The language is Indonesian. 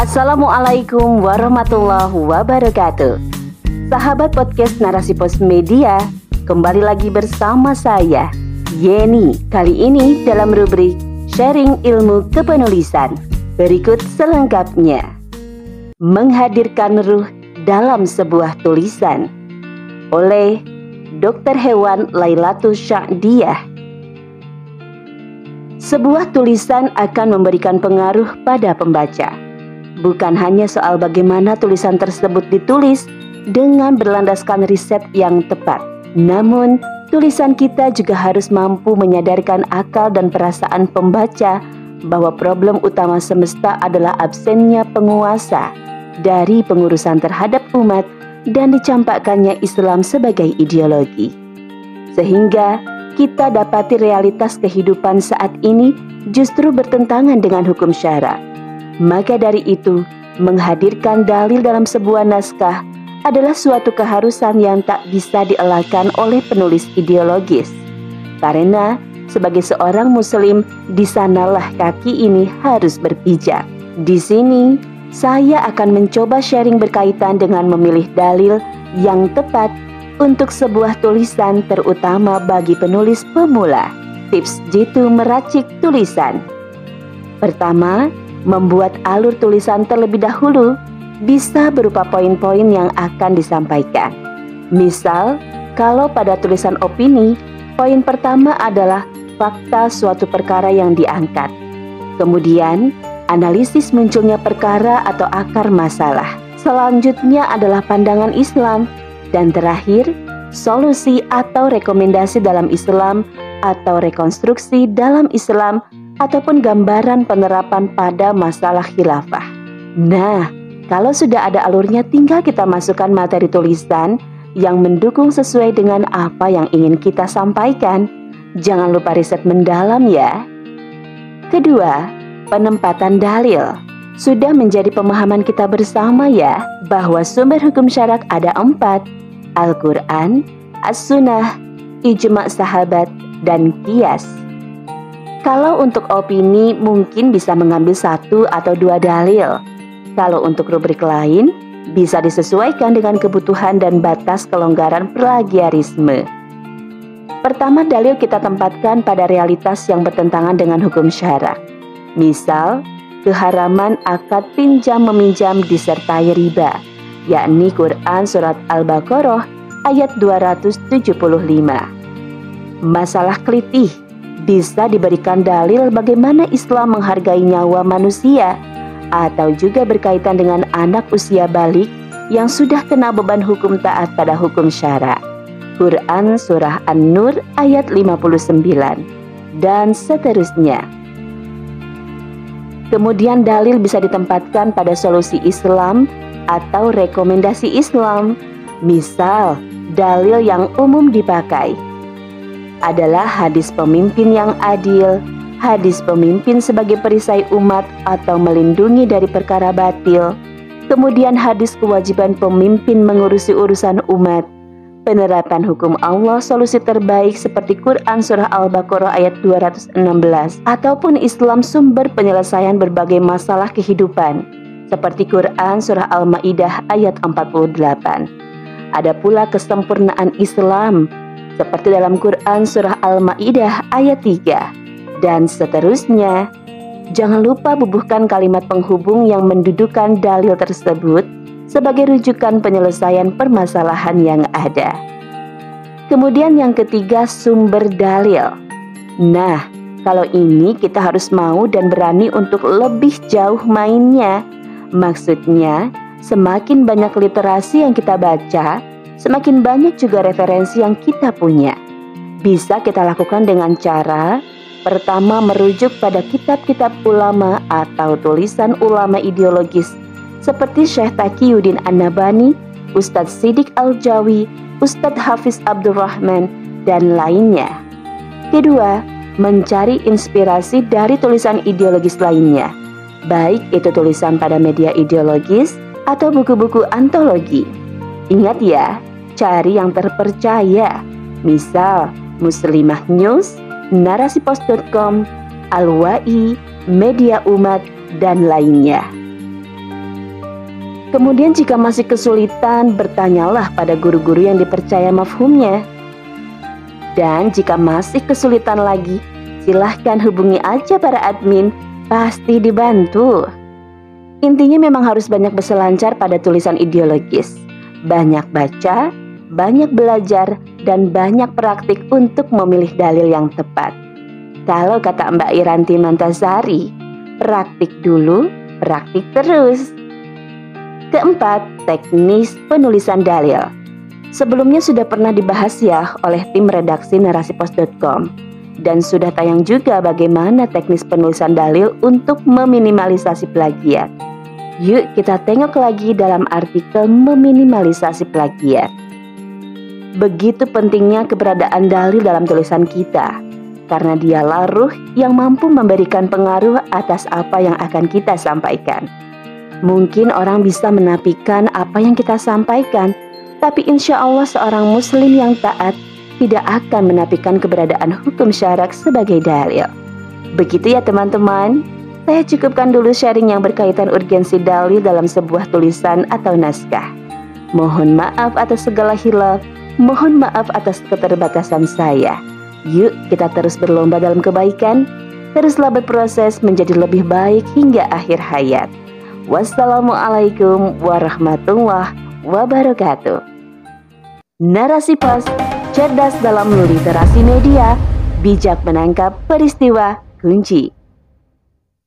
Assalamualaikum warahmatullahi wabarakatuh. Sahabat podcast Narasi Pos Media, kembali lagi bersama saya, Yeni. Kali ini dalam rubrik Sharing Ilmu Kepenulisan. Berikut selengkapnya. Menghadirkan ruh dalam sebuah tulisan oleh Dr. Hewan Lailatul Sya'diyah. Sebuah tulisan akan memberikan pengaruh pada pembaca bukan hanya soal bagaimana tulisan tersebut ditulis dengan berlandaskan riset yang tepat, namun tulisan kita juga harus mampu menyadarkan akal dan perasaan pembaca bahwa problem utama semesta adalah absennya penguasa dari pengurusan terhadap umat dan dicampakkannya Islam sebagai ideologi. Sehingga kita dapati realitas kehidupan saat ini justru bertentangan dengan hukum syara maka dari itu, menghadirkan dalil dalam sebuah naskah adalah suatu keharusan yang tak bisa dielakkan oleh penulis ideologis. Karena sebagai seorang muslim, di sanalah kaki ini harus berpijak. Di sini, saya akan mencoba sharing berkaitan dengan memilih dalil yang tepat untuk sebuah tulisan terutama bagi penulis pemula. Tips jitu meracik tulisan. Pertama, Membuat alur tulisan terlebih dahulu bisa berupa poin-poin yang akan disampaikan. Misal, kalau pada tulisan opini, poin pertama adalah fakta suatu perkara yang diangkat. Kemudian, analisis munculnya perkara atau akar masalah. Selanjutnya adalah pandangan Islam dan terakhir solusi atau rekomendasi dalam Islam atau rekonstruksi dalam Islam ataupun gambaran penerapan pada masalah khilafah. Nah, kalau sudah ada alurnya tinggal kita masukkan materi tulisan yang mendukung sesuai dengan apa yang ingin kita sampaikan. Jangan lupa riset mendalam ya. Kedua, penempatan dalil. Sudah menjadi pemahaman kita bersama ya bahwa sumber hukum syarak ada empat. Al-Quran, As-Sunnah, Ijma' Sahabat, dan Kias. Kalau untuk opini mungkin bisa mengambil satu atau dua dalil. Kalau untuk rubrik lain bisa disesuaikan dengan kebutuhan dan batas kelonggaran plagiarisme. Pertama dalil kita tempatkan pada realitas yang bertentangan dengan hukum syarak. Misal, keharaman akad pinjam meminjam disertai riba, yakni Quran Surat Al-Baqarah ayat 275. Masalah kelitih bisa diberikan dalil bagaimana Islam menghargai nyawa manusia atau juga berkaitan dengan anak usia balik yang sudah kena beban hukum taat pada hukum syara. Quran Surah An-Nur ayat 59 dan seterusnya. Kemudian dalil bisa ditempatkan pada solusi Islam atau rekomendasi Islam. Misal, dalil yang umum dipakai adalah hadis pemimpin yang adil, hadis pemimpin sebagai perisai umat atau melindungi dari perkara batil, kemudian hadis kewajiban pemimpin mengurusi urusan umat, penerapan hukum Allah solusi terbaik seperti Quran Surah Al-Baqarah ayat 216 ataupun Islam sumber penyelesaian berbagai masalah kehidupan seperti Quran Surah Al-Ma'idah ayat 48. Ada pula kesempurnaan Islam seperti dalam Quran Surah Al-Ma'idah ayat 3 dan seterusnya. Jangan lupa bubuhkan kalimat penghubung yang mendudukan dalil tersebut sebagai rujukan penyelesaian permasalahan yang ada. Kemudian yang ketiga sumber dalil. Nah, kalau ini kita harus mau dan berani untuk lebih jauh mainnya. Maksudnya, semakin banyak literasi yang kita baca, semakin banyak juga referensi yang kita punya. Bisa kita lakukan dengan cara pertama merujuk pada kitab-kitab ulama atau tulisan ulama ideologis seperti Syekh Taqiyuddin An-Nabani, Ustadz Sidik Al-Jawi, Ustadz Hafiz Abdurrahman, dan lainnya. Kedua, mencari inspirasi dari tulisan ideologis lainnya, baik itu tulisan pada media ideologis atau buku-buku antologi. Ingat ya, cari yang terpercaya. Misal, Muslimah News, narasipos.com, Al-Wa'i, Media Umat, dan lainnya. Kemudian jika masih kesulitan, bertanyalah pada guru-guru yang dipercaya mafhumnya. Dan jika masih kesulitan lagi, silahkan hubungi aja para admin, pasti dibantu. Intinya memang harus banyak berselancar pada tulisan ideologis. Banyak baca, banyak belajar, dan banyak praktik untuk memilih dalil yang tepat. Kalau kata Mbak Iranti Mantasari, praktik dulu, praktik terus. Keempat, teknis penulisan dalil. Sebelumnya sudah pernah dibahas ya oleh tim redaksi narasipos.com dan sudah tayang juga bagaimana teknis penulisan dalil untuk meminimalisasi plagiat. Yuk kita tengok lagi dalam artikel meminimalisasi plagiat. Begitu pentingnya keberadaan dalil dalam tulisan kita, karena dialah ruh yang mampu memberikan pengaruh atas apa yang akan kita sampaikan. Mungkin orang bisa menapikan apa yang kita sampaikan, tapi insya Allah seorang muslim yang taat tidak akan menapikan keberadaan hukum syarak sebagai dalil. Begitu ya teman-teman, saya cukupkan dulu sharing yang berkaitan urgensi dalil dalam sebuah tulisan atau naskah. Mohon maaf atas segala hilaf, mohon maaf atas keterbatasan saya. Yuk kita terus berlomba dalam kebaikan, teruslah berproses menjadi lebih baik hingga akhir hayat. Wassalamualaikum warahmatullahi wabarakatuh. Narasi pos, cerdas dalam literasi media, bijak menangkap peristiwa kunci.